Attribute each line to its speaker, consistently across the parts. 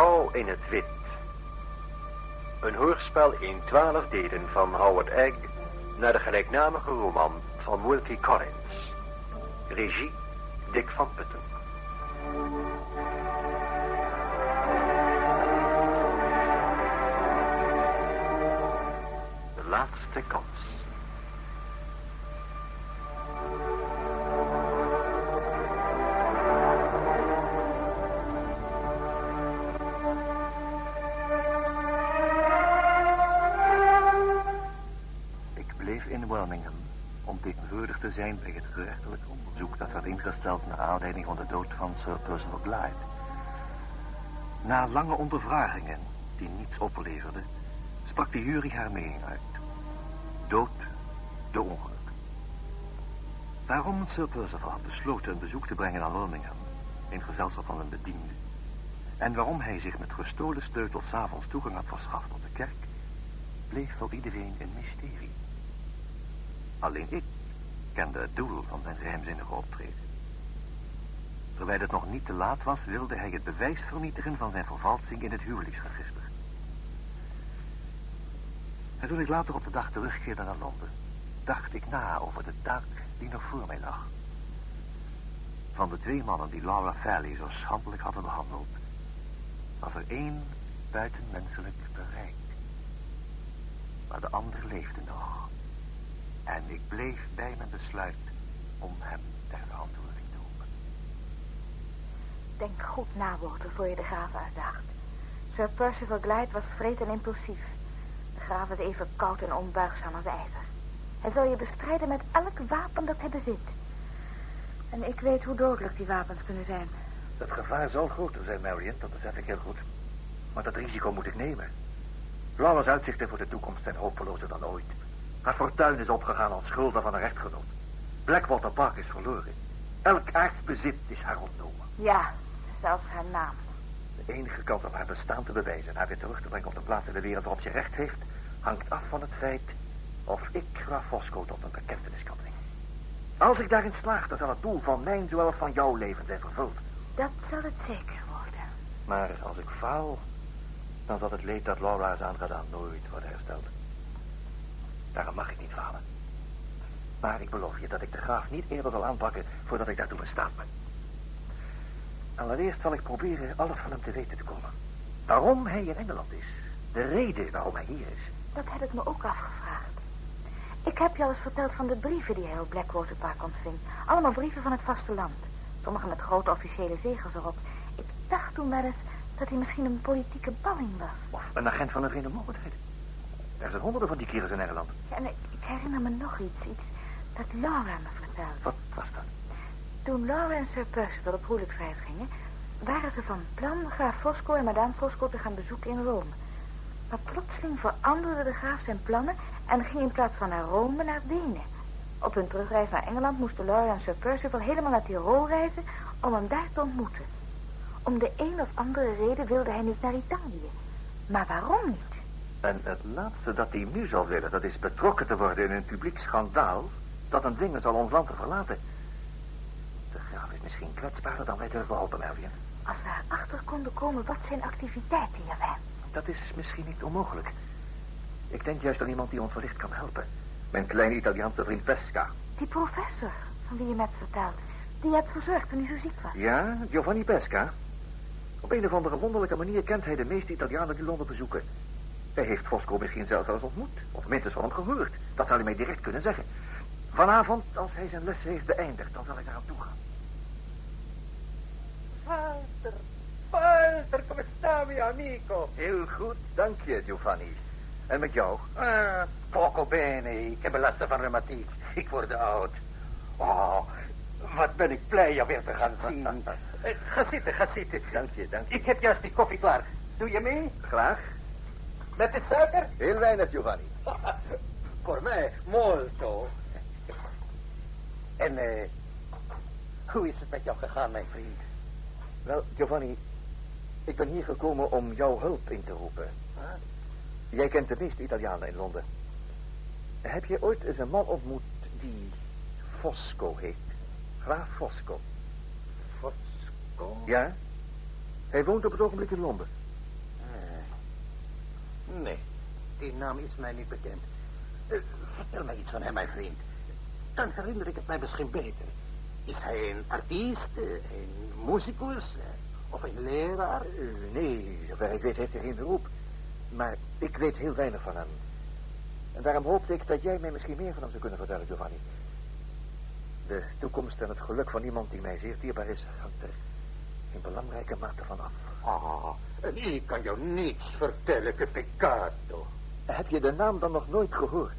Speaker 1: Vrouw in het wit. Een hoorspel in twaalf delen van Howard Egg naar de gelijknamige roman van Wilkie Collins. Regie Dick van Putten.
Speaker 2: Lange ondervragingen, die niets opleverden, sprak de jury haar mening uit. Dood door ongeluk. Waarom Sir Percival had besloten een bezoek te brengen aan Birmingham, in gezelschap van een bediende, en waarom hij zich met gestolen sleutels avonds toegang had verschaft tot de kerk, bleef voor iedereen een mysterie. Alleen ik kende het doel van zijn geheimzinnige optreden. Terwijl het nog niet te laat was, wilde hij het bewijs vernietigen van zijn vervalsing in het huwelijksregister. En toen ik later op de dag terugkeerde naar Londen, dacht ik na over de taak die nog voor mij lag. Van de twee mannen die Laura Valley zo schandelijk hadden behandeld, was er één buitenmenselijk bereik. Maar de ander leefde nog. En ik bleef bij mijn besluit om hem ter verantwoording te roepen.
Speaker 3: Denk goed na, Walter, voor je de graaf uitdaagt. Sir Percival Glyde was vreed en impulsief. De graaf is even koud en onbuigzaam als ijzer. Hij zal je bestrijden met elk wapen dat hij bezit. En ik weet hoe dodelijk die wapens kunnen zijn.
Speaker 2: Het gevaar zal groter zijn, Marion, dat besef ik heel goed. Maar dat risico moet ik nemen. Laura's uitzichten voor de toekomst zijn hopelozer dan ooit. Haar fortuin is opgegaan als schulden van een rechtgenoot. Blackwater Park is verloren. Elk aardsbezit is haar ontnomen.
Speaker 3: Ja, zelfs haar naam.
Speaker 2: De enige kans om haar bestaan te bewijzen en haar weer terug te brengen op de plaats in de wereld waarop ze recht heeft, hangt af van het feit of ik Graaf Fosco tot een bekentenis kan dwingen. Als ik daarin slaag, dan zal het doel van mijn zowel als van jouw leven zijn vervuld.
Speaker 3: Dat zal het zeker worden.
Speaker 2: Maar als ik faal, dan zal het leed dat Laura is aangedaan nooit worden hersteld. Daarom mag ik niet falen. Maar ik beloof je dat ik de graaf niet eerder zal aanpakken voordat ik daartoe in staat ben. Allereerst zal ik proberen alles van hem te weten te komen. Waarom hij in Engeland is. De reden waarom hij hier is.
Speaker 3: Dat heb ik me ook afgevraagd. Ik heb je al eens verteld van de brieven die hij op Blackwater Park ontving. Allemaal brieven van het vasteland. Sommige met grote officiële zegels erop. Ik dacht toen wel eens dat hij misschien een politieke balling was.
Speaker 2: Of een agent van de Verenigde Mogelijkheid. Er zijn honderden van die kerels in Engeland.
Speaker 3: Ja, en ik, ik herinner me nog iets. Iets dat Laura me vertelde.
Speaker 2: Wat was dat?
Speaker 3: Toen Laura en Sir Percival op huwelijksreis gingen... waren ze van plan graaf Fosco en madame Fosco te gaan bezoeken in Rome. Maar plotseling veranderde de graaf zijn plannen... en ging in plaats van naar Rome naar Wenen. Op hun terugreis naar Engeland moesten Laura en Sir Percival helemaal naar Tirol reizen... om hem daar te ontmoeten. Om de een of andere reden wilde hij niet naar Italië. Maar waarom niet?
Speaker 2: En het laatste dat hij nu zal willen, dat is betrokken te worden in een publiek schandaal... dat een dwingen zal ons land te verlaten. Misschien kwetsbaarder dan wij durven hopen, Marion.
Speaker 3: Als we erachter konden komen wat zijn activiteiten hier zijn.
Speaker 2: Dat is misschien niet onmogelijk. Ik denk juist aan iemand die ons wellicht kan helpen. Mijn kleine Italiaanse vriend Pesca.
Speaker 3: Die professor, van wie je me hebt verteld. Die je hebt verzorgd toen hij zo ziek was.
Speaker 2: Ja, Giovanni Pesca. Op een of andere wonderlijke manier kent hij de meeste Italianen die Londen bezoeken. Hij heeft Fosco misschien zelfs al eens ontmoet. Of minstens van hem gehoord. Dat zal hij mij direct kunnen zeggen. Vanavond, als hij zijn les heeft beëindigd, dan zal ik daar aan toe gaan.
Speaker 4: Walter, Walter, come sta, mio amico?
Speaker 2: Heel goed, dank je, Giovanni. En met jou?
Speaker 4: Ah, poco bene. Ik heb last van reumatiek. Ik word oud. Oh, wat ben ik blij je weer te gaan zien. Eh, ga zitten, ga zitten.
Speaker 2: Dank je, dank je.
Speaker 4: Ik heb juist die koffie klaar. Doe je mee?
Speaker 2: Graag.
Speaker 4: Met de suiker?
Speaker 2: Heel weinig, Giovanni.
Speaker 4: Voor mij, molto. En, eh, hoe is het met jou gegaan, mijn vriend?
Speaker 2: Wel, Giovanni, ik ben hier gekomen om jouw hulp in te roepen.
Speaker 4: Huh?
Speaker 2: Jij kent de meeste Italianen in Londen. Heb je ooit eens een man ontmoet die Fosco heet? Graaf Fosco.
Speaker 4: Fosco?
Speaker 2: Ja? Hij woont op het ogenblik in Londen.
Speaker 4: Eh, nee, die naam is mij niet bekend. Eh, vertel mij iets van hem, mijn vriend. Dan herinner ik het mij misschien beter. Is hij een artiest, eh, een muzikus eh, of een leraar?
Speaker 2: Eh, nee, zover ik weet heeft hij geen beroep. Maar ik weet heel weinig van hem. En daarom hoopte ik dat jij mij misschien meer van hem zou kunnen vertellen, Giovanni. De toekomst en het geluk van iemand die mij zeer dierbaar is, hangt er in belangrijke mate van af.
Speaker 4: Ah, en ik kan jou niets vertellen, che peccato.
Speaker 2: Heb je de naam dan nog nooit gehoord?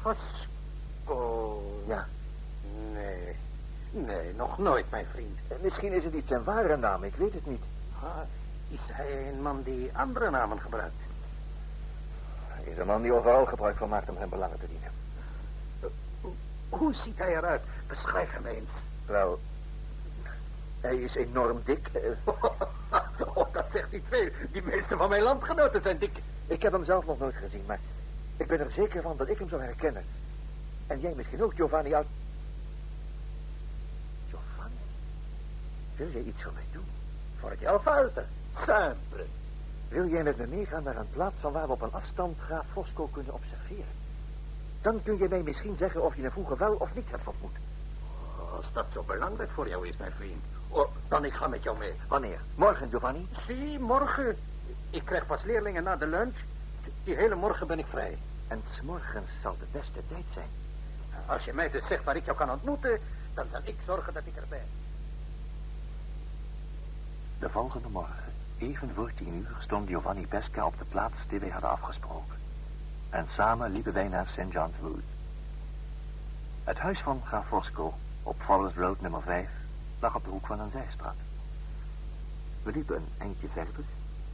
Speaker 4: Vasco.
Speaker 2: Ja.
Speaker 4: Nee, nee, nog nooit, mijn vriend.
Speaker 2: Eh, Misschien is het niet zijn ware naam, ik weet het niet.
Speaker 4: Ah, is hij een man die andere namen gebruikt?
Speaker 2: Hij is een man die overal gebruik van maakt om zijn belangen te dienen.
Speaker 4: Hoe ziet hij eruit? Beschrijf hem eens.
Speaker 2: Wel, hij is enorm dik. eh,
Speaker 4: oh, dat zegt niet veel. Die meeste van mijn landgenoten zijn dik.
Speaker 2: Ik heb hem zelf nog nooit gezien, maar ik ben er zeker van dat ik hem zou herkennen. En jij misschien ook, Giovanni? Wil jij iets voor mij doen?
Speaker 4: Voor jou, vader. Sempre.
Speaker 2: Wil jij met me meegaan naar een plaats van waar we op een afstand graaf Fosco kunnen observeren? Dan kun je mij misschien zeggen of je hem vroeger wel of niet hebt ontmoet.
Speaker 4: Als dat zo belangrijk voor jou is, mijn vriend. Oh, dan ik ga met jou mee.
Speaker 2: Wanneer? Morgen, Giovanni?
Speaker 4: Zie, morgen. Ik krijg pas leerlingen na de lunch. Die hele morgen ben ik vrij.
Speaker 2: En s'morgens zal de beste tijd zijn.
Speaker 4: Als je mij dus zegt waar ik jou kan ontmoeten, dan zal ik zorgen dat ik er ben.
Speaker 2: De volgende morgen, even voor tien uur, stond Giovanni Pesca op de plaats die wij hadden afgesproken. En samen liepen wij naar St. John's Wood. Het huis van graaf Fosco, op Forest Road nummer 5, lag op de hoek van een zijstraat. We liepen een eindje verder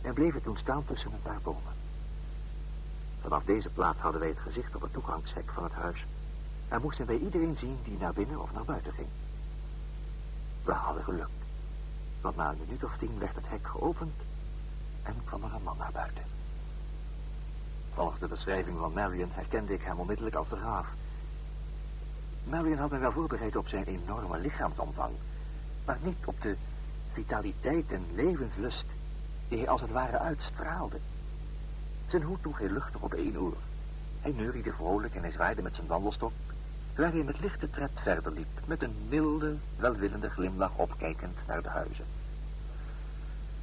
Speaker 2: en bleven toen staan tussen een paar bomen. Vanaf deze plaats hadden wij het gezicht op het toegangshek van het huis en moesten wij iedereen zien die naar binnen of naar buiten ging. We hadden geluk. Want na een minuut of tien werd het hek geopend en kwam er een man naar buiten. Volgens de beschrijving van Marion herkende ik hem onmiddellijk als de graaf. Marion had mij wel voorbereid op zijn enorme lichaamsomvang, maar niet op de vitaliteit en levenslust die hij als het ware uitstraalde. Zijn hoed droeg hij luchtig op één oor. Hij neuriede vrolijk en hij zwaaide met zijn wandelstok, terwijl hij met lichte tred verder liep, met een milde, welwillende glimlach opkijkend naar de huizen.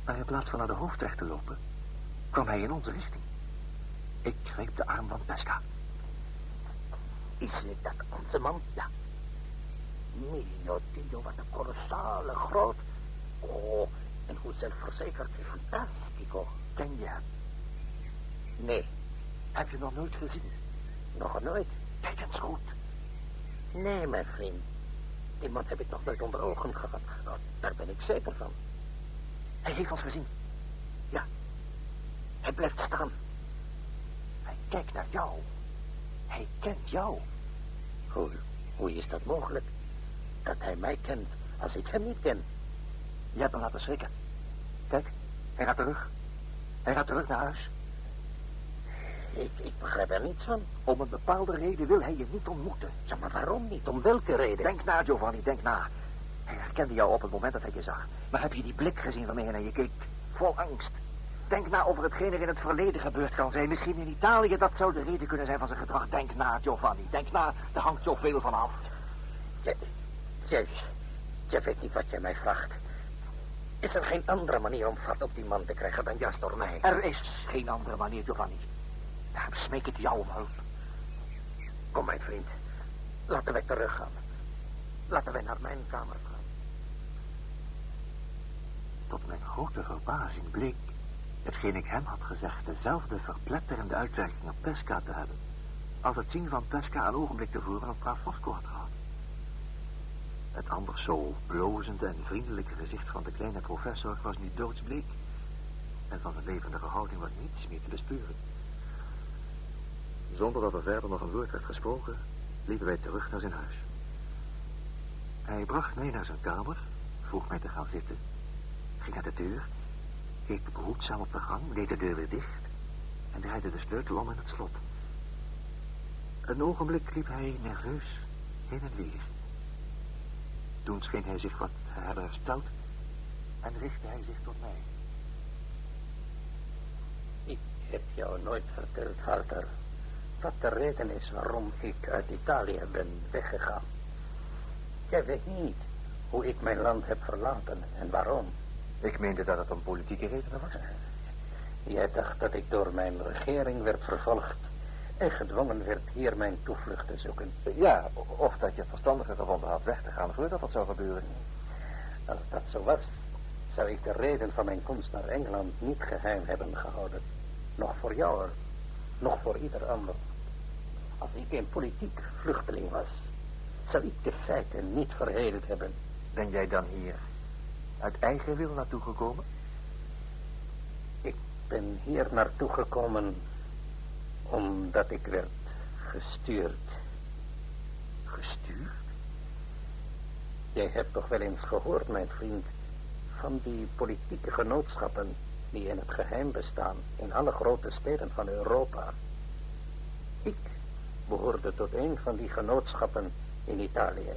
Speaker 2: Maar in plaats van naar de hoofdweg te lopen, kwam hij in onze richting. Ik greep de arm van Pesca.
Speaker 4: Is dat onze man? Ja. Mio Dio, wat een kolossale groot. Oh, en hoe zelfverzekerd. Fantastico.
Speaker 2: Ken je hem?
Speaker 4: Nee,
Speaker 2: Heb je nog nooit gezien?
Speaker 4: nog nooit.
Speaker 2: Kijk eens goed.
Speaker 4: Nee, mijn vriend. Die man heb ik nog nooit onder ogen gehad. Nou, daar ben ik zeker van.
Speaker 2: Hij heeft ons gezien.
Speaker 4: Ja. Hij blijft staan.
Speaker 2: Hij kijkt naar jou. Hij kent jou.
Speaker 4: Hoe, hoe is dat mogelijk? Dat hij mij kent als ik hem niet ken.
Speaker 2: Je hebt hem laten schrikken. Kijk, hij gaat terug. Hij gaat terug naar huis.
Speaker 4: Ik, ik begrijp er niets van.
Speaker 2: Om een bepaalde reden wil hij je niet ontmoeten.
Speaker 4: Ja, maar waarom niet? Om welke reden?
Speaker 2: Denk na, Giovanni, denk na. Hij herkende jou op het moment dat hij je zag. Maar heb je die blik gezien waarmee hij naar je keek? Vol angst. Denk na over hetgeen er in het verleden gebeurd kan zijn. Misschien in Italië, dat zou de reden kunnen zijn van zijn gedrag. Denk na, Giovanni. Denk na, er hangt zoveel van af.
Speaker 4: Je, je, je weet niet wat jij mij vraagt. Is er geen andere manier om vat op die man te krijgen dan juist door mij?
Speaker 2: Er is geen andere manier, Giovanni. Daarom smeek ik jou om hulp.
Speaker 4: Kom, mijn vriend. Laten wij teruggaan. Laten wij naar mijn kamer gaan.
Speaker 2: Tot mijn grote verbazing bleek, hetgeen ik hem had gezegd, dezelfde verpletterende uitwerking op Pesca te hebben, als het zien van Pesca een ogenblik tevoren op Graaf Fosco had gehad. Het anders zo blozende en vriendelijke gezicht van de kleine professor was nu doodsbleek, en van zijn levendige houding was niets meer te bespeuren. Zonder dat er verder nog een woord werd gesproken, liepen wij terug naar zijn huis. Hij bracht mij naar zijn kamer, vroeg mij te gaan zitten, ging naar de deur, keek behoedzaam op de gang, deed de deur weer dicht en draaide de sleutel om in het slot. Een ogenblik liep hij nerveus heen en weer. Toen scheen hij zich wat hebben hersteld en richtte hij zich tot mij.
Speaker 4: Ik heb jou nooit verteld, Walter, wat de reden is waarom ik uit Italië ben weggegaan. Jij weet niet hoe ik mijn land heb verlaten en waarom.
Speaker 2: Ik meende dat het om politieke redenen was.
Speaker 4: Jij dacht dat ik door mijn regering werd vervolgd en gedwongen werd hier mijn toevlucht te zoeken.
Speaker 2: Ja, of dat je het verstandiger gevonden had weg te gaan voordat dat zou gebeuren.
Speaker 4: Als dat zo was, zou ik de reden van mijn komst naar Engeland niet geheim hebben gehouden. Nog voor jou, nog voor ieder ander. Als ik een politiek vluchteling was, zou ik de feiten niet verheeld hebben.
Speaker 2: Ben jij dan hier uit eigen wil naartoe gekomen?
Speaker 4: Ik ben hier naartoe gekomen omdat ik werd gestuurd.
Speaker 2: Gestuurd?
Speaker 4: Jij hebt toch wel eens gehoord, mijn vriend, van die politieke genootschappen die in het geheim bestaan in alle grote steden van Europa. Ik behoorde tot een van die genootschappen in Italië.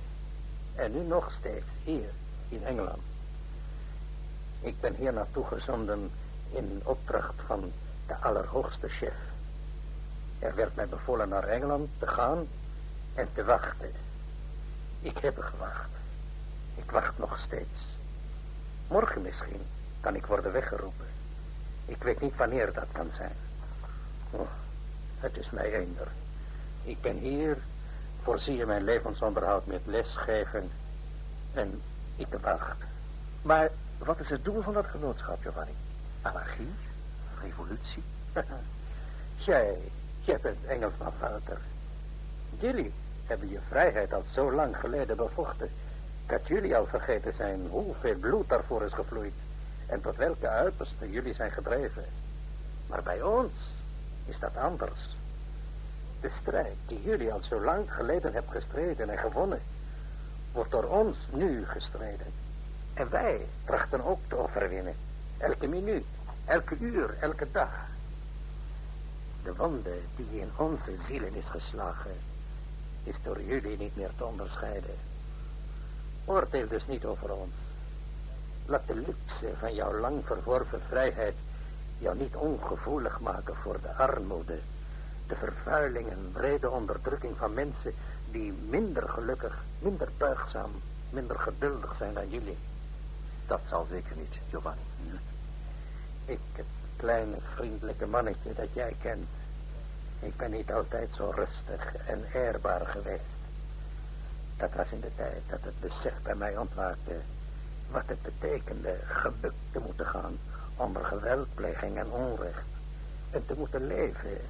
Speaker 4: En nu nog steeds hier in Engeland. Ik ben hier naartoe gezonden in opdracht van de allerhoogste chef. Er werd mij bevolen naar Engeland te gaan en te wachten. Ik heb gewacht. Ik wacht nog steeds. Morgen misschien kan ik worden weggeroepen. Ik weet niet wanneer dat kan zijn. Oh, het is mij eender. Ik ben hier, voorzie je mijn levensonderhoud met lesgeven en ik wacht.
Speaker 2: Maar wat is het doel van dat genootschap, Giovanni? Anarchie? Revolutie?
Speaker 4: jij, jij bent Engelsman, Walter. Jullie hebben je vrijheid al zo lang geleden bevochten... dat jullie al vergeten zijn hoeveel bloed daarvoor is gevloeid... en tot welke uitersten jullie zijn gedreven. Maar bij ons is dat anders. De strijd die jullie al zo lang geleden hebben gestreden en gewonnen... wordt door ons nu gestreden. En wij trachten ook te overwinnen. Elke minuut, elke uur, elke dag. De wonde die in onze zielen is geslagen, is door jullie niet meer te onderscheiden. Oordeel dus niet over ons. Laat de luxe van jouw lang verworven vrijheid jou niet ongevoelig maken voor de armoede, de vervuiling en brede onderdrukking van mensen die minder gelukkig, minder buigzaam, minder geduldig zijn dan jullie.
Speaker 2: Dat zal zeker niet, Giovanni.
Speaker 4: Ik, het kleine vriendelijke mannetje dat jij kent. Ik ben niet altijd zo rustig en eerbaar geweest. Dat was in de tijd dat het besef bij mij ontwaakte... wat het betekende gebukt te moeten gaan onder geweldpleging en onrecht. En te moeten leven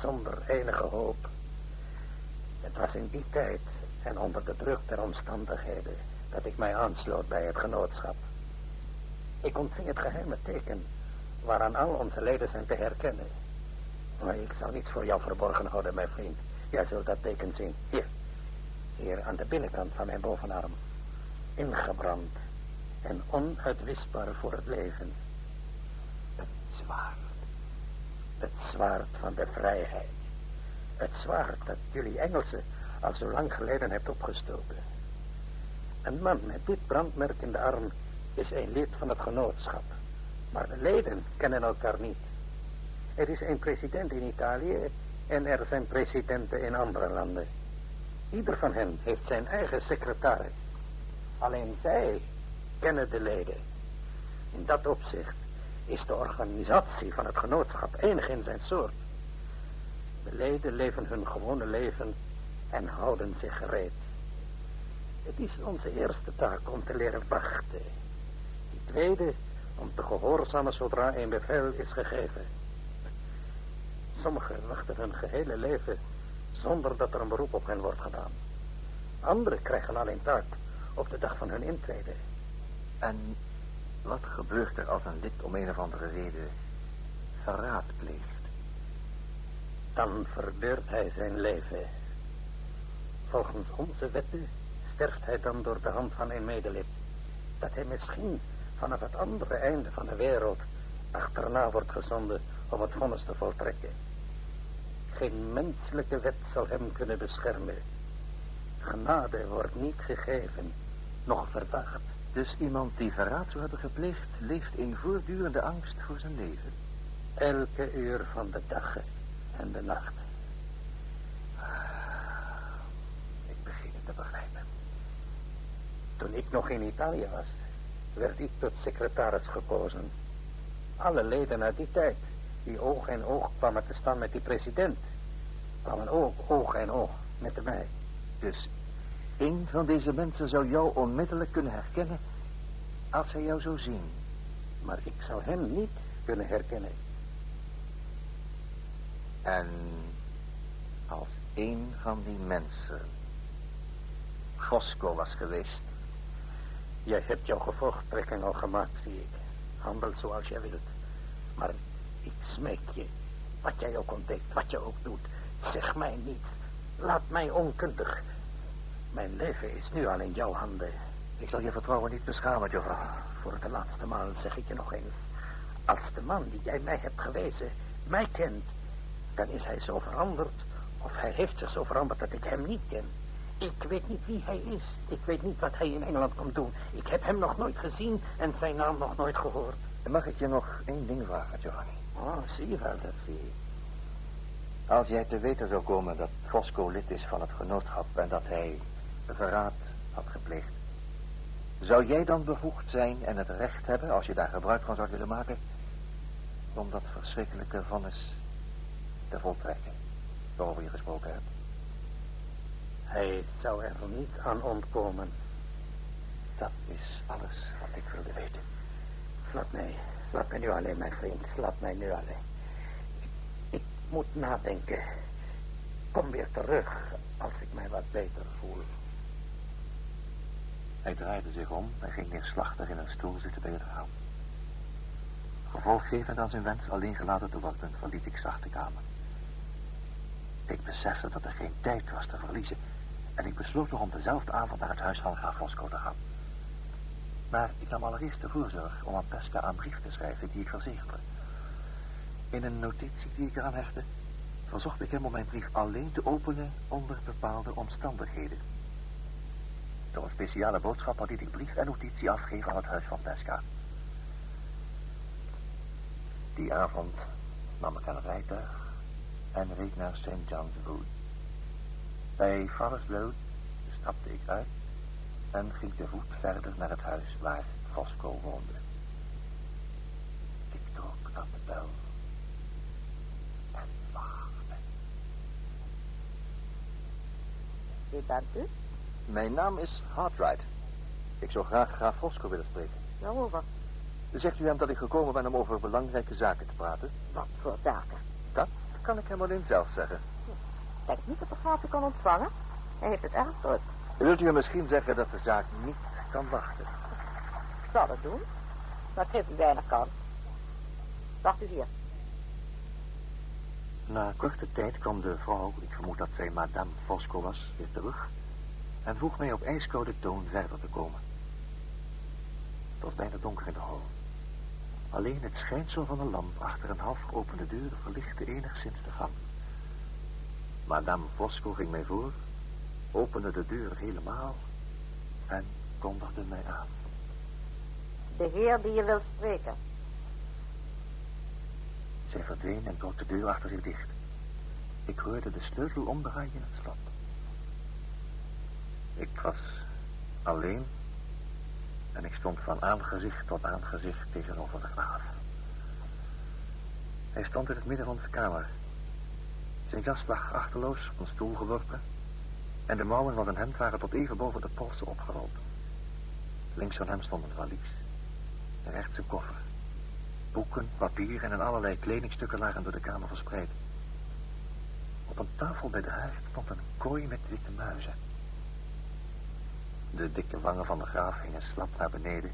Speaker 4: zonder enige hoop. Het was in die tijd en onder de druk der omstandigheden dat ik mij aansloot bij het genootschap. Ik ontving het geheime teken waaraan al onze leden zijn te herkennen. Maar ik zal niets voor jou verborgen houden, mijn vriend. Jij zult dat teken zien. Hier. Hier aan de binnenkant van mijn bovenarm. Ingebrand en onuitwisbaar voor het leven. Het zwaard. Zwaard van de vrijheid. Het zwaard dat jullie Engelsen al zo lang geleden hebt opgestoken. Een man met dit brandmerk in de arm is een lid van het genootschap. Maar de leden kennen elkaar niet. Er is een president in Italië en er zijn presidenten in andere landen. Ieder van hen heeft zijn eigen secretaris. Alleen zij kennen de leden. In dat opzicht is de organisatie van het genootschap enig in zijn soort. De leden leven hun gewone leven en houden zich gereed. Het is onze eerste taak om te leren wachten. Die tweede, om te gehoorzamen zodra een bevel is gegeven. Sommigen wachten hun gehele leven zonder dat er een beroep op hen wordt gedaan. Anderen krijgen alleen taak op de dag van hun intrede.
Speaker 2: En wat gebeurt er als een lid om een of andere reden verraad pleegt?
Speaker 4: Dan verbeurt hij zijn leven. Volgens onze wetten sterft hij dan door de hand van een medelid. Dat hij misschien vanaf het andere einde van de wereld achterna wordt gezonden om het vonnis te voltrekken. Geen menselijke wet zal hem kunnen beschermen. Genade wordt niet gegeven, nog verwacht.
Speaker 2: Dus iemand die verraad zou hebben gepleegd, leeft in voortdurende angst voor zijn leven.
Speaker 4: Elke uur van de dag en de nacht.
Speaker 2: Ik begin het te begrijpen.
Speaker 4: Toen ik nog in Italië was, werd ik tot secretaris gekozen. Alle leden uit die tijd, die oog en oog kwamen te staan met die president, kwamen ook oog en oog met mij.
Speaker 2: Dus een van deze mensen zou jou onmiddellijk kunnen herkennen als hij jou zou zien.
Speaker 4: Maar ik zou hem niet kunnen herkennen.
Speaker 2: En als een van die mensen Fosco was geweest.
Speaker 4: Jij hebt jouw gevolgtrekking al gemaakt, zie ik. Handel zoals jij wilt. Maar ik smeek je, wat jij ook ontdekt, wat je ook doet, zeg mij niet. Laat mij onkundig. Mijn leven is nu al in jouw handen.
Speaker 2: Ik zal je vertrouwen niet beschamen, Jovan.
Speaker 4: Voor de laatste maal zeg ik je nog eens. Als de man die jij mij hebt gewezen mij kent, dan is hij zo veranderd, of hij heeft zich zo veranderd dat ik hem niet ken. Ik weet niet wie hij is. Ik weet niet wat hij in Engeland komt doen. Ik heb hem nog nooit gezien en zijn naam nog nooit gehoord.
Speaker 2: Mag ik je nog één ding vragen, Giovanni?
Speaker 4: Oh, zie je wel, dat zie je.
Speaker 2: Als jij te weten zou komen dat Fosco lid is van het genootschap en dat hij verraad had gepleegd, zou jij dan bevoegd zijn en het recht hebben, als je daar gebruik van zou willen maken, om dat verschrikkelijke vonnis te voltrekken waarover je gesproken hebt?
Speaker 4: Hij zou er niet aan ontkomen.
Speaker 2: Dat is alles wat ik wilde weten.
Speaker 4: Laat mij, laat mij nu alleen, mijn vriend. Laat mij nu alleen. Ik, ik moet nadenken. Kom weer terug als ik mij wat beter voel.
Speaker 2: Hij draaide zich om en ging neerslachtig in een stoel zitten bij het raam. Gevolggevend aan zijn wens alleen gelaten te worden, verliet ik zacht de kamer. Ik besefte dat er geen tijd was te verliezen en ik besloot nog om dezelfde avond naar het huis van graaf Fosco te gaan. Maar ik nam allereerst de voorzorg om aan Pesca een brief te schrijven die ik verzegelde. In een notitie die ik eraan hechtte, verzocht ik hem om mijn brief alleen te openen onder bepaalde omstandigheden. Door een speciale boodschap liet ik brief en notitie afgeven aan het huis van Pesca. Die avond nam ik een rijtuig en reed naar St. John's Wood. Bij Forest Road stapte ik uit en ging te voet verder naar het huis waar Fosco woonde. Ik trok aan de bel en wachtte.
Speaker 5: U?
Speaker 2: Mijn naam is Hartright. Ik zou graag graaf Fosco willen spreken.
Speaker 5: Waarover?
Speaker 2: Zegt u hem dat ik gekomen ben om over belangrijke zaken te praten?
Speaker 5: Wat voor zaken?
Speaker 2: Dat kan ik hem alleen zelf zeggen.
Speaker 5: Denk niet dat de graaf u kan ontvangen. Hij heeft het erg druk.
Speaker 2: Wilt u hem misschien zeggen dat de zaak niet kan wachten?
Speaker 5: Ik zal het doen. Maar het geeft u weinig kans. Wacht u hier.
Speaker 2: Na korte tijd kwam de vrouw, ik vermoed dat zij madame Fosco was, weer terug en vroeg mij op ijskoude toon verder te komen. Het was bijna donker in de hal. Alleen het schijnsel van een lamp achter een half geopende deur verlichtte enigszins de gang. Madame Fosco ging mij voor, opende de deur helemaal en kondigde mij aan.
Speaker 5: De heer die je wil spreken.
Speaker 2: Zij verdween en trok de deur achter zich dicht. Ik hoorde de sleutel omdraaien in het slot. Ik was alleen en ik stond van aangezicht tot aangezicht tegenover de graaf. Hij stond in het midden van de kamer. Zijn jas lag achterloos op een stoel geworpen en de mouwen van zijn hemd waren tot even boven de polsen opgerold. Links van hem stond een valies, rechts een koffer. Boeken, papieren en allerlei kledingstukken lagen door de kamer verspreid. Op een tafel bij de haard stond een kooi met witte muizen. De dikke wangen van de graaf hingen slap naar beneden.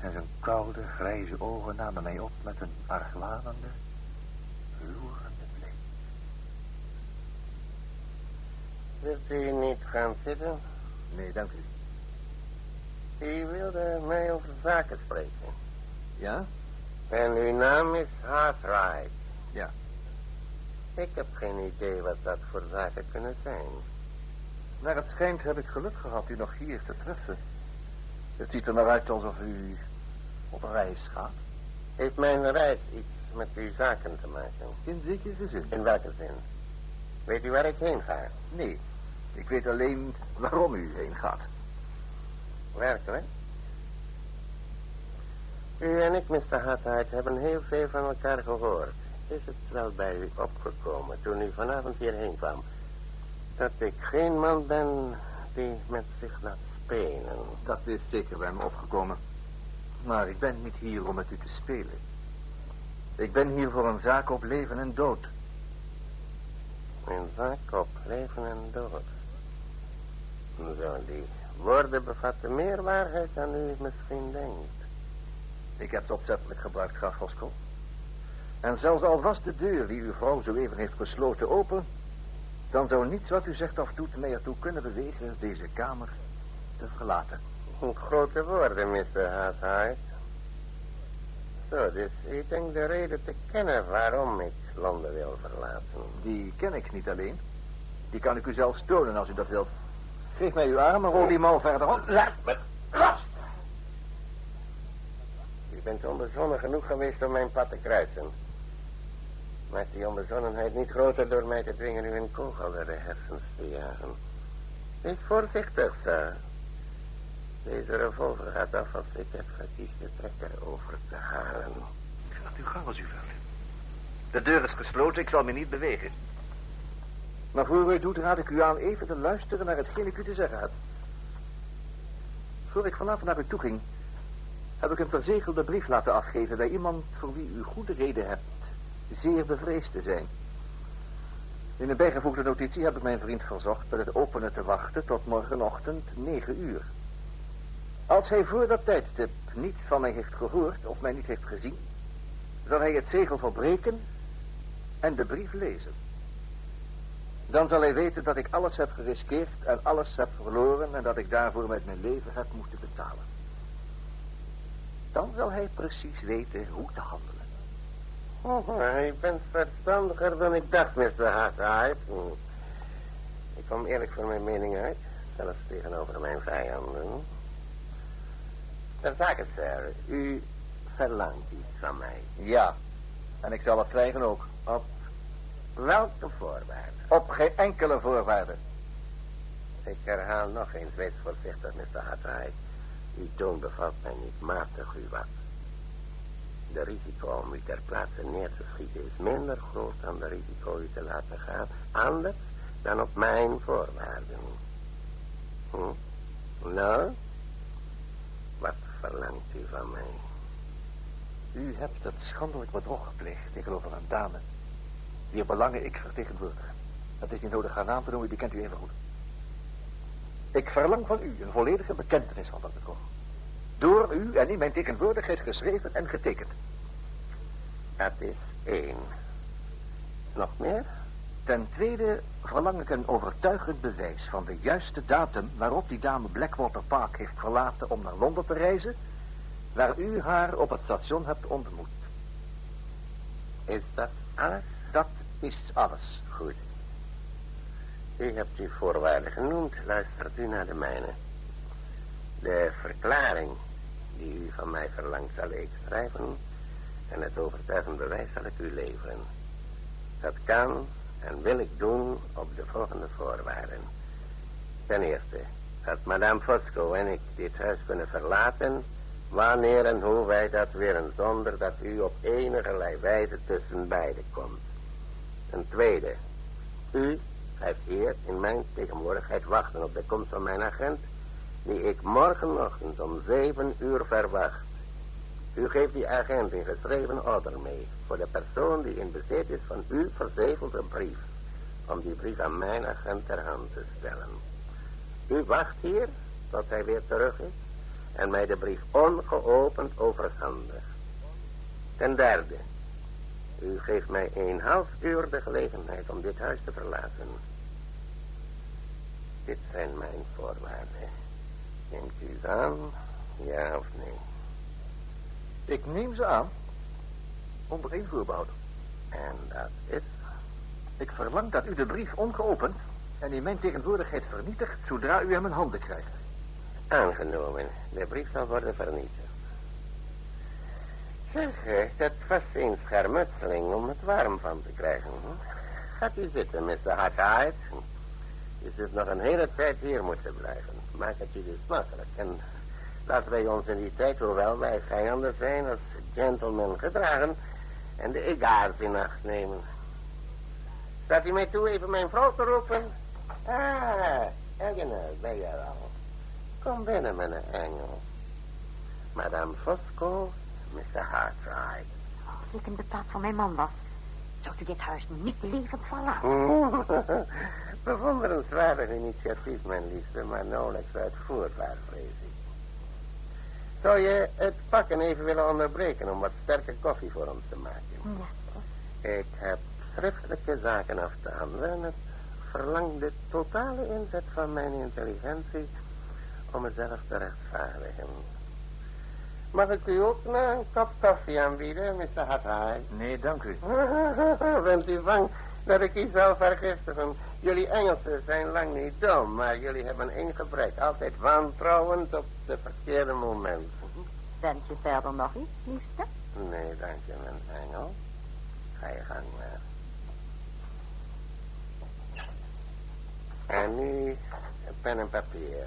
Speaker 2: En zijn koude, grijze ogen namen mij op met een argwanende, loerende blik.
Speaker 6: Wilt u niet gaan zitten?
Speaker 2: Nee, dank u.
Speaker 6: U wilde mij over zaken spreken.
Speaker 2: Ja?
Speaker 6: En uw naam is Hartright.
Speaker 2: Ja.
Speaker 6: Ik heb geen idee wat dat voor zaken kunnen zijn.
Speaker 2: Naar het schijnt heb ik geluk gehad u nog hier te treffen. Het ziet er naar uit alsof u op reis gaat.
Speaker 6: Heeft mijn reis iets met uw zaken te maken?
Speaker 2: In zekere zin.
Speaker 6: In welke zin? Weet u waar ik heen ga?
Speaker 2: Nee, ik weet alleen waarom u heen gaat.
Speaker 6: Werkelijk? U en ik, Mr. Hartheid, hebben heel veel van elkaar gehoord. Is het wel bij u opgekomen toen u vanavond hierheen kwam... dat ik geen man ben die met zich laat spelen?
Speaker 2: Dat is zeker bij me opgekomen. Maar ik ben niet hier om met u te spelen. Ik ben hier voor een zaak op leven en dood.
Speaker 6: Een zaak op leven en dood. Zo, die woorden bevatten meer waarheid dan u misschien denkt.
Speaker 2: Ik heb het opzettelijk gebruikt, graaf Voskel. En zelfs al was de deur die uw vrouw zo even heeft gesloten open... dan zou niets wat u zegt of doet mij ertoe kunnen bewegen deze kamer te verlaten.
Speaker 6: Grote woorden, Mr. Haasheid. Zo, dus u denkt de reden te kennen waarom ik Londen wil verlaten.
Speaker 2: Die ken ik niet alleen. Die kan ik u zelfs tonen als u dat wilt. Geef mij uw arm en rol die mouw verder op.
Speaker 6: Laat me los! U bent onbezonnen genoeg geweest om mijn pad te kruisen. Maakt die onbezonnenheid niet groter door mij te dwingen u een kogel door de hersens te jagen. Wees voorzichtig, sir. Deze revolver gaat af als ik het verkies de trekker over te halen.
Speaker 2: Laat u gaan als u wilt. De deur is gesloten, ik zal me niet bewegen. Maar voor u het doet, raad ik u aan even te luisteren naar hetgeen ik u te zeggen heb. Voor ik vanavond naar u toe ging, heb ik een verzegelde brief laten afgeven bij iemand voor wie u goede reden hebt zeer bevreesd te zijn. In een bijgevoegde notitie heb ik mijn vriend verzocht met het openen te wachten tot morgenochtend negen uur. Als hij voor dat tijdstip niet van mij heeft gehoord of mij niet heeft gezien, zal hij het zegel verbreken en de brief lezen. Dan zal hij weten dat ik alles heb geriskeerd en alles heb verloren en dat ik daarvoor met mijn leven heb moeten betalen. Dan zal hij precies weten hoe te handelen.
Speaker 6: Oh, je bent verstandiger dan ik dacht, Mr. Haasheid. Ik kom eerlijk voor mijn mening uit, zelfs tegenover mijn vijanden. Ter zake, sir, u verlangt iets van mij.
Speaker 2: Ja, en ik zal het krijgen ook.
Speaker 6: Op welke voorwaarden?
Speaker 2: Op geen enkele voorwaarde.
Speaker 6: Ik herhaal nog eens, wees voorzichtig, Mr. Haasheid. Uw toon bevalt mij niet matig, u wat. De risico om u ter plaatse neer te schieten is minder groot dan de risico u te laten gaan. Anders dan op mijn voorwaarden. Hm? Nou? Wat verlangt u van mij?
Speaker 2: U hebt het schandelijk bedrog gepleegd tegenover een dame... wier belangen ik vertegenwoordig. Het is niet nodig haar naam te noemen, die kent u even goed. Ik verlang van u een volledige bekentenis van dat bedrog. Door u en in mijn tegenwoordigheid geschreven en getekend.
Speaker 6: Dat is één. Nog meer?
Speaker 2: Ten tweede verlang ik een overtuigend bewijs van de juiste datum waarop die dame Blackwater Park heeft verlaten om naar Londen te reizen, waar u haar op het station hebt ontmoet.
Speaker 6: Is dat alles?
Speaker 2: Dat is alles.
Speaker 6: Goed. U hebt uw voorwaarden genoemd. Luistert u naar de mijne. De verklaring die u van mij verlangt zal ik schrijven en het overtuigend bewijs zal ik u leveren. Dat kan en wil ik doen op de volgende voorwaarden. Ten eerste, dat madame Fosco en ik dit huis kunnen verlaten... wanneer en hoe wij dat willen... zonder dat u op enige wijze tussen beiden komt. Ten tweede, u blijft hier in mijn tegenwoordigheid wachten op de komst van mijn agent... die ik morgenochtend om zeven uur verwacht. U geeft die agent een geschreven order mee voor de persoon die in bezit is van uw verzegelde brief. Om die brief aan mijn agent ter hand te stellen. U wacht hier tot hij weer terug is en mij de brief ongeopend overhandigt. Ten derde, u geeft mij een half uur de gelegenheid om dit huis te verlaten. Dit zijn mijn voorwaarden. Neemt u ze aan, ja of nee?
Speaker 2: Ik neem ze aan. Onder één voorbehoud.
Speaker 6: En dat is?
Speaker 2: Ik verlang dat u de brief ongeopend en in mijn tegenwoordigheid vernietigt zodra u hem in handen krijgt.
Speaker 6: Aangenomen. De brief zal worden vernietigd. Zeg, eh, dat was een schermutseling om het warm van te krijgen. Gaat u zitten, Mr. Hartheid. Je zult nog een hele tijd hier moeten blijven. Maak het je dus makkelijk. En laten wij ons in die tijd, hoewel wij vijanden zijn, als gentlemen gedragen en de egaars in acht nemen. Staat u mij toe even mijn vrouw te roepen? Ah, Eleanor, ben je er al? Kom binnen, mijn engel. Madame Fosco, Mr. Hartwright.
Speaker 5: Als ik in de plaats van mijn man was, zou u dit huis niet levend verlaten.
Speaker 6: Bewonderenswaardig initiatief, mijn liefste, maar nauwelijks uitvoerbaar, vrees ik. Zou je het pakken even willen onderbreken om wat sterke koffie voor ons te maken?
Speaker 5: Ja.
Speaker 6: Ik heb schriftelijke zaken af te handelen en het verlangt de totale inzet van mijn intelligentie om mezelf te rechtvaardigen. Mag ik u ook een kop koffie aanbieden, Mr. Hathai?
Speaker 2: Nee, dank u.
Speaker 6: Bent u bang dat ik u zal vergiftigen? Jullie Engelsen zijn lang niet dom, maar jullie hebben één gebrek. Altijd wantrouwend op de verkeerde momenten.
Speaker 5: Wens je verder nog iets, liefste?
Speaker 6: Nee, dank je, mijn engel. Ga je gang maar. En nu pen en papier.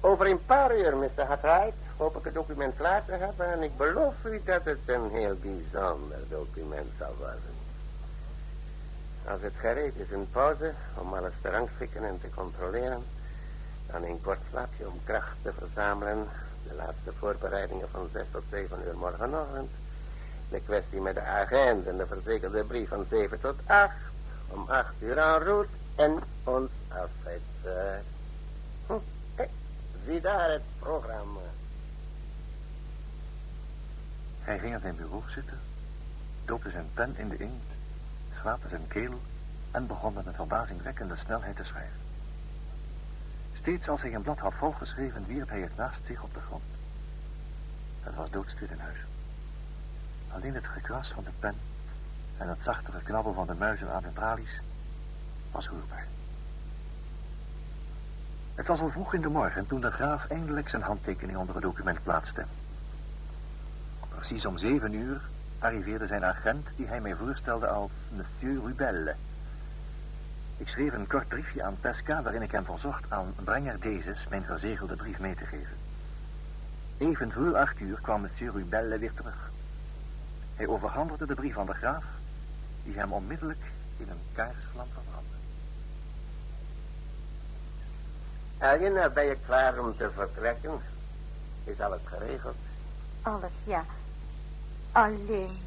Speaker 6: Over een paar uur, Mr. Hartwright, hoop ik het document klaar te hebben... en ik beloof u dat het een heel bijzonder document zal worden. Als het gereed is in pauze, om alles te rangschikken en te controleren... dan een kort slaapje om kracht te verzamelen... de laatste voorbereidingen van zes tot zeven uur morgenochtend... de kwestie met de agent en de verzekerde brief van zeven tot acht... om acht uur en route en ons afzet. eh. Hm, zie daar het programma.
Speaker 2: Hij ging aan zijn bureau zitten, doopte zijn pen in de inkt, schraapte zijn keel en begon met een verbazingwekkende snelheid te schrijven. Steeds als hij een blad had volgeschreven, wierp hij het naast zich op de grond. Het was doodstil in huis. Alleen het gekras van de pen en het zachte geknabbel van de muizen aan de tralies was hoorbaar. Het was al vroeg in de morgen toen de graaf eindelijk zijn handtekening onder het document plaatste. Precies om zeven uur arriveerde zijn agent die hij mij voorstelde als Monsieur Rubelle. Ik schreef een kort briefje aan Pesca waarin ik hem verzocht aan brenger dezes mijn verzegelde brief mee te geven. Even voor acht uur kwam Monsieur Rubelle weer terug. Hij overhandigde de brief aan de graaf, die hem onmiddellijk in een kaarsvlam verbrandde.
Speaker 6: Elena, ben je klaar om te vertrekken? Is alles geregeld?
Speaker 5: Alles, ja. Alleen.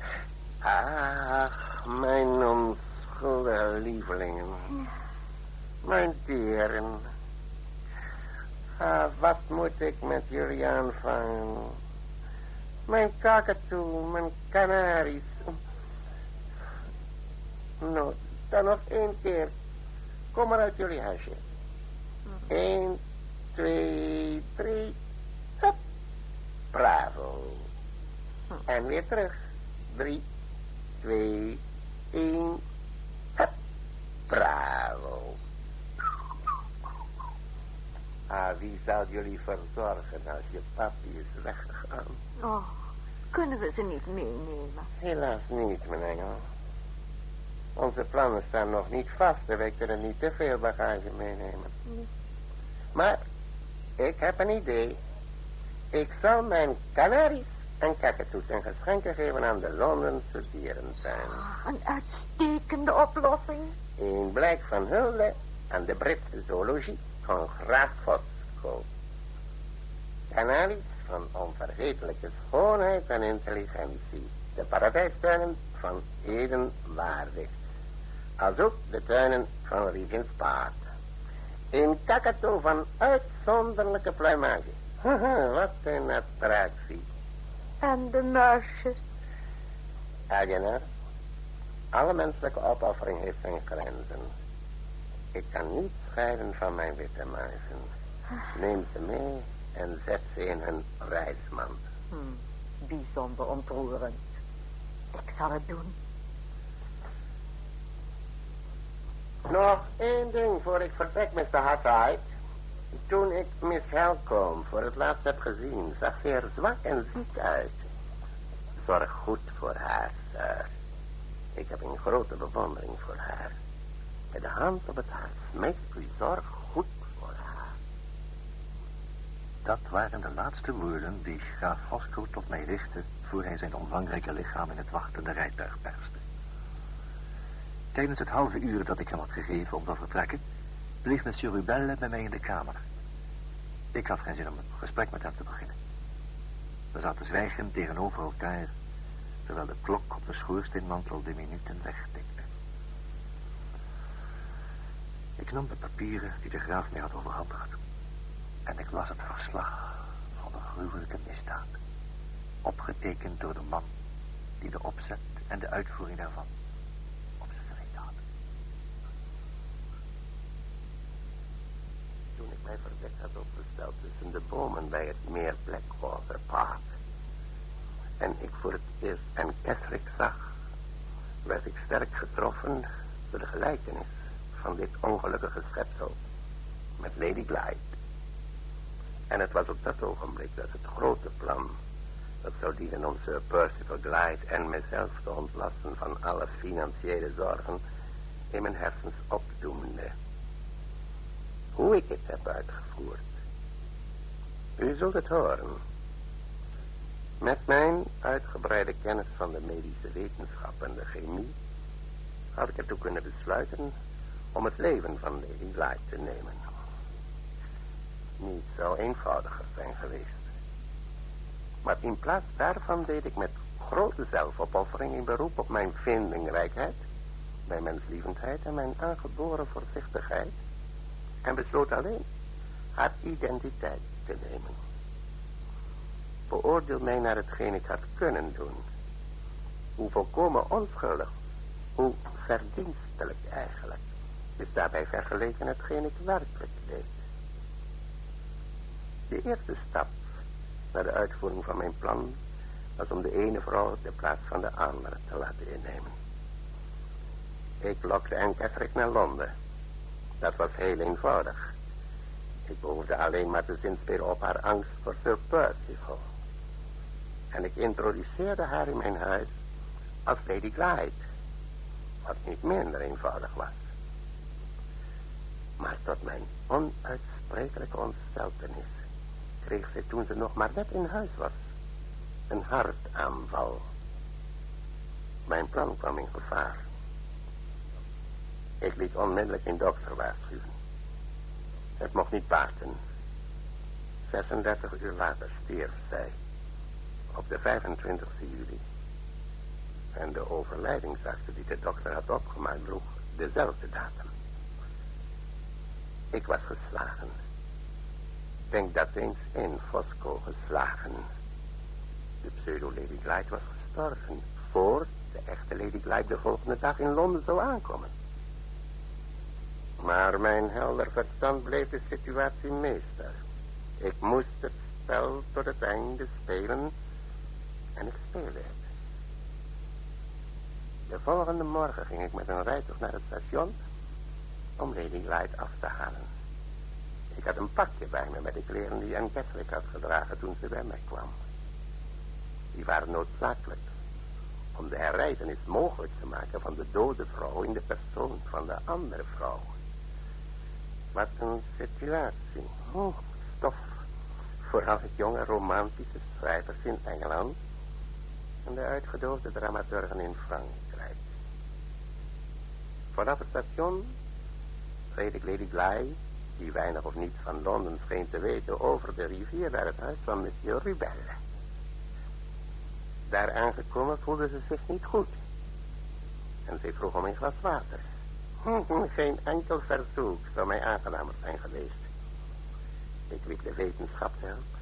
Speaker 6: Ach, mijn onschuldige lievelingen. Mijn dieren. Ah, wat moet ik met jullie aanvangen? Mijn kakatoe, mijn kanaries. Nou, dan nog één keer. Kom maar uit jullie huisje. Eén, twee, drie. Hup. Bravo. En weer terug. Drie, twee, één. Hup. Bravo. Ah, wie zal jullie verzorgen als je papi is weggegaan?
Speaker 5: Oh, kunnen we ze niet meenemen?
Speaker 6: Helaas niet, mijn engel. Onze plannen staan nog niet vast en wij kunnen niet te veel bagage meenemen. Maar ik heb een idee. Ik zal mijn kanaries en kakatoes en geschenken geven aan de Londense dierentuin.
Speaker 5: Ah, Een uitstekende oplossing.
Speaker 6: In blijk van hulde aan de Britse zoologie van Graaf Fosco. Kanaries van onvergetelijke schoonheid en intelligentie. De paradijstuinen van Eden waardig. Als ook de tuinen van Regent's Park. Een kakatoe van uitzonderlijke pluimage. Wat een attractie.
Speaker 5: En de muisjes.
Speaker 6: Eleanor, alle menselijke opoffering heeft zijn grenzen. Ik kan niet scheiden van mijn witte muizen. Neem ze mee en zet ze in hun reismand.
Speaker 5: Hm, bijzonder ontroerend. Ik zal het doen.
Speaker 6: Nog één ding voor ik vertrek, Mr. Hartwright. Toen ik Miss Helcom voor het laatst heb gezien, zag ze er zwak en ziek uit. Zorg goed voor haar, sir. Ik heb een grote bewondering voor haar. Met de hand op het hart, smeek u zorg goed voor haar.
Speaker 2: Dat waren de laatste woorden die graaf Fosco tot mij richtte... voor hij zijn omvangrijke lichaam in het wachtende rijtuig perste. Tijdens het halve uur dat ik hem had gegeven om te vertrekken... bleef monsieur Rubelle bij mij in de kamer. Ik had geen zin om een gesprek met hem te beginnen. We zaten zwijgend tegenover elkaar... terwijl de klok op de schoorsteenmantel de minuten wegtikte. Ik nam de papieren die de graaf mij had overhandigd. En ik las het verslag van een gruwelijke misdaad. Opgetekend door de man die de opzet en de uitvoering daarvan op zijn geweten had.
Speaker 6: Toen ik mij verdekt had opgesteld tussen de bomen bij het meer Blackwater Park. En ik voor het eerst en Keswick zag, werd ik sterk getroffen door de gelijkenis van dit ongelukkige schepsel met Lady Glyde. En het was op dat ogenblik dat het grote plan, dat zou dienen om Sir Percival Glyde en mezelf te ontlasten van alle financiële zorgen, in mijn hersens opdoemde. Hoe ik het heb uitgevoerd. U zult het horen. Met mijn uitgebreide kennis van de medische wetenschap en de chemie had ik ertoe kunnen besluiten om het leven van Lady Glyde te nemen. Niet zo eenvoudiger zijn geweest. Maar in plaats daarvan deed ik met grote zelfopoffering in beroep op mijn vindingrijkheid, mijn menslievendheid en mijn aangeboren voorzichtigheid en besloot alleen haar identiteit te nemen. Beoordeel mij naar hetgeen ik had kunnen doen. Hoe volkomen onschuldig, hoe verdienstelijk eigenlijk is daarbij vergeleken hetgeen ik werkelijk deed. De eerste stap naar de uitvoering van mijn plan was om de ene vrouw de plaats van de andere te laten innemen. Ik lokte Anne Catherick naar Londen. Dat was heel eenvoudig. Ik behoefde alleen maar te zinspelen op haar angst voor Sir Percival. En ik introduceerde haar in mijn huis als Lady Glyde. Wat niet minder eenvoudig was. Maar tot mijn onuitsprekelijke ontsteltenis kreeg ze toen ze nog maar net in huis was een hartaanval. Mijn plan kwam in gevaar. Ik liet onmiddellijk een dokter waarschuwen. Het mocht niet baten. 36 uur later stierf zij. Op de 25 juli. En de overlijdingsakte die de dokter had opgemaakt droeg dezelfde datum. Ik was geslagen. Denk dat eens in Fosco geslagen. De pseudo-Lady Glyde was gestorven... voor de echte Lady Glyde de volgende dag in Londen zou aankomen. Maar mijn helder verstand bleef de situatie meester. Ik moest het spel tot het einde spelen... en ik speelde het. De volgende morgen ging ik met een rijtuig naar het station om Lady Light af te halen. Ik had een pakje bij me met de kleren die Anne Catholic had gedragen toen ze bij mij kwam. Die waren noodzakelijk om de herreizenis mogelijk te maken van de dode vrouw in de persoon van de andere vrouw. Wat een situatie. Oh, stof. Vooral het jonge romantische schrijvers in Engeland en de uitgedoofde dramaturgen in Frankrijk. Vanaf het station reed ik Lady Gly, die weinig of niets van Londen scheen te weten, over de rivier naar het huis van monsieur Rubelle. Daar aangekomen voelde ze zich niet goed. En ze vroeg om een glas water. Hm, geen enkel verzoek zou mij aangenamer zijn geweest. Ik liep de wetenschap te hulp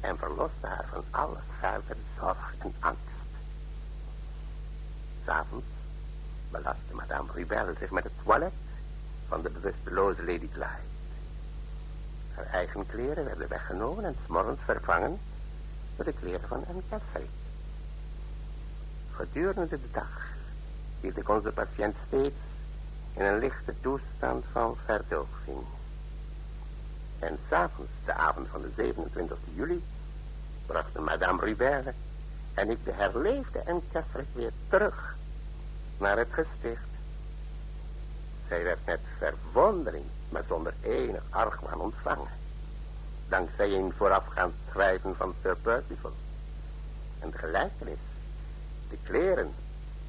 Speaker 6: en verloste haar van alle verdere zorg en angst. S'avonds belastte madame Rubelle zich met het toilet van de bewusteloze Lady Glyde. Haar eigen kleren werden weggenomen en s'morgens vervangen door de kleren van Anne Catherick. Gedurende de dag hield ik onze patiënt steeds in een lichte toestand van verdoving. En s'avonds, de avond van de 27 juli, brachten Madame Rubert en ik de herleefde en Kesselijk weer terug naar het gesticht. Zij werd met verwondering, maar zonder enig argwaan ontvangen. Dankzij een voorafgaand schrijven van Sir Percival. En de gelijkenis, de kleren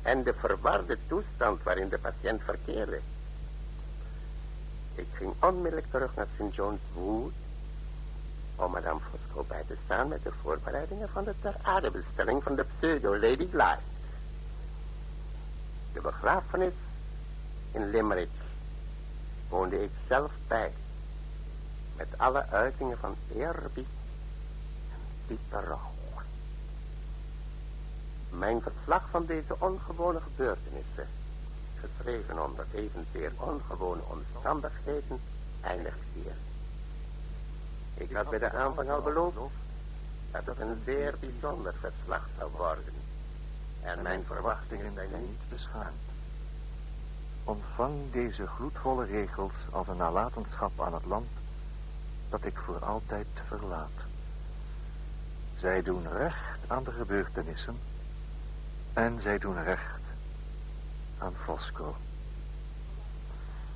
Speaker 6: en de verwarde toestand waarin de patiënt verkeerde. Ik ging onmiddellijk terug naar St. John's Wood om Madame Fosco bij te staan met de voorbereidingen van de ter aardebestelling van de pseudo-Lady Glyde. De begrafenis in Limerick woonde ik zelf bij, met alle uitingen van eerbied en diepe rouw. Mijn verslag van deze ongewone gebeurtenissen, geschreven onder evenzeer ongewone omstandigheden, eindigt hier. Ik had bij de aanvang al beloofd dat het een zeer bijzonder verslag zou worden. En mijn verwachtingen zijn niet beschaamd.
Speaker 2: Ontvang deze gloedvolle regels als een nalatenschap aan het land dat ik voor altijd verlaat. Zij doen recht aan de gebeurtenissen en zij doen recht aan Fosco.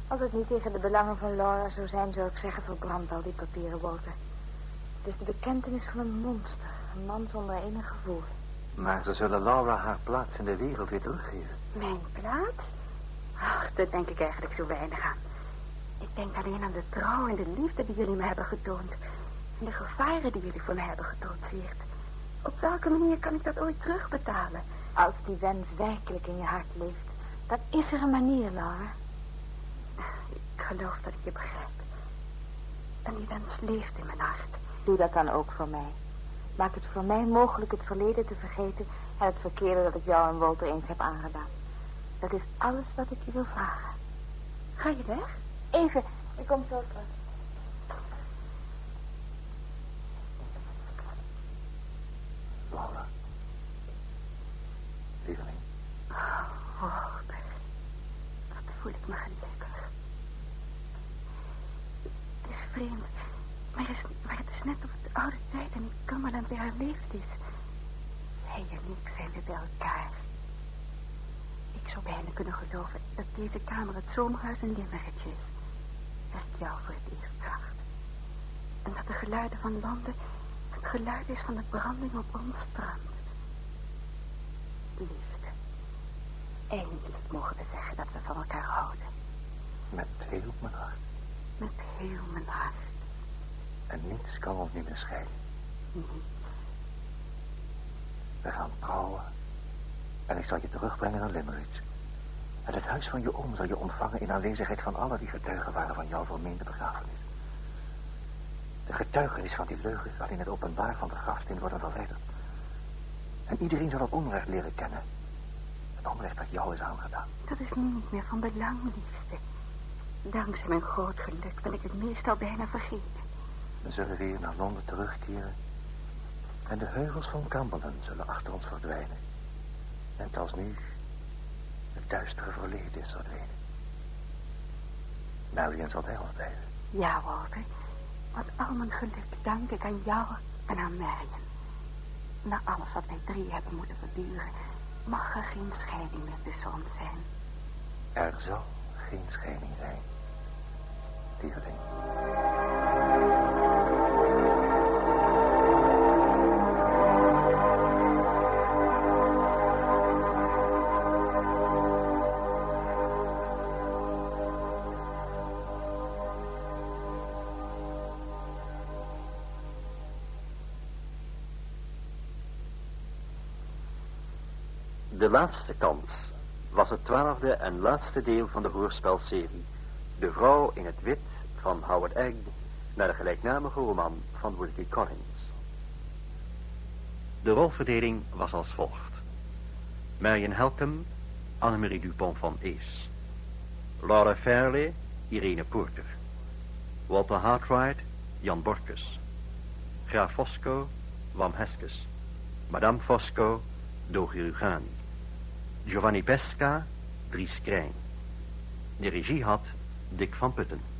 Speaker 7: Als het niet tegen de belangen van Laura zou zijn, zou ik zeggen, verbrand al die papieren, Walter. Het is de bekentenis van een monster. Een man zonder enig gevoel.
Speaker 2: Maar ze zullen Laura haar plaats in de wereld weer teruggeven.
Speaker 7: Mijn plaats? Ach, daar denk ik eigenlijk zo weinig aan. Ik denk alleen aan de trouw en de liefde die jullie me hebben getoond. En de gevaren die jullie voor mij hebben getrotseerd. Op welke manier kan ik dat ooit terugbetalen? Als die wens werkelijk in je hart leeft, dan is er een manier, Laura. Ik geloof dat ik je begrijp. En die wens leeft in mijn hart. Doe dat dan ook voor mij. Maak het voor mij mogelijk het verleden te vergeten en het verkeerde dat ik jou en Walter eens heb aangedaan. Dat is alles wat ik je wil vragen. Ga je weg? Even, ik kom zo terug.
Speaker 2: Laura.
Speaker 7: Oh. Wat voel ik me gelukkig. Het is vreemd, maar het is, maar het is net of het oude tijd en Cumberland weer herleefd is. Hij en ik zijn weer bij elkaar. Ik zou bijna kunnen geloven dat deze kamer het zomerhuis in Limerick is. Waar ik jou voor het eerst. En dat de geluiden van Londen het geluid is van de branding op ons strand. Liefde. Eindelijk mogen we zeggen dat we van elkaar houden.
Speaker 2: Met heel mijn hart.
Speaker 7: Met heel mijn hart.
Speaker 2: En niets kan ons nu meer scheiden. We gaan trouwen. En ik zal je terugbrengen naar Limerick. En het huis van je oom zal je ontvangen in aanwezigheid van allen die getuigen waren van jouw vermeende begrafenis. De getuigenis van die leugen zal in het openbaar van de grafsteen worden verwijderd. En iedereen zal het onrecht leren kennen. Het onrecht dat jou is aangedaan.
Speaker 7: Dat is nu niet meer van belang, liefste. Dankzij mijn groot geluk ben ik het meestal bijna vergeten.
Speaker 2: We zullen weer naar Londen terugkeren. En de heuvels van Cumberland zullen achter ons verdwijnen. En als nu het duistere verleden is verdwenen. Marion zal bij ons blijven.
Speaker 7: Ja, Walter. Want al mijn geluk dank ik aan jou en aan Marion. Na alles wat wij drie hebben moeten verduren, mag er geen scheiding meer tussen ons zijn.
Speaker 2: Er zal geen scheiding zijn. Lieveling.
Speaker 8: Laatste kans was het twaalfde en laatste deel van de hoorspelserie. De vrouw in het wit van Howard Egg naar de gelijknamige roman van Wilkie Collins. De rolverdeling was als volgt. Marion Helcom, Annemarie Dupont van Ees. Laura Fairley, Irene Porter. Walter Hartwright, Jan Borkus. Graaf Fosco, Wam Heskes. Madame Fosco, Dogi Rugani. Giovanni Pesca, Dries Krijn. De regie had Dick van Putten.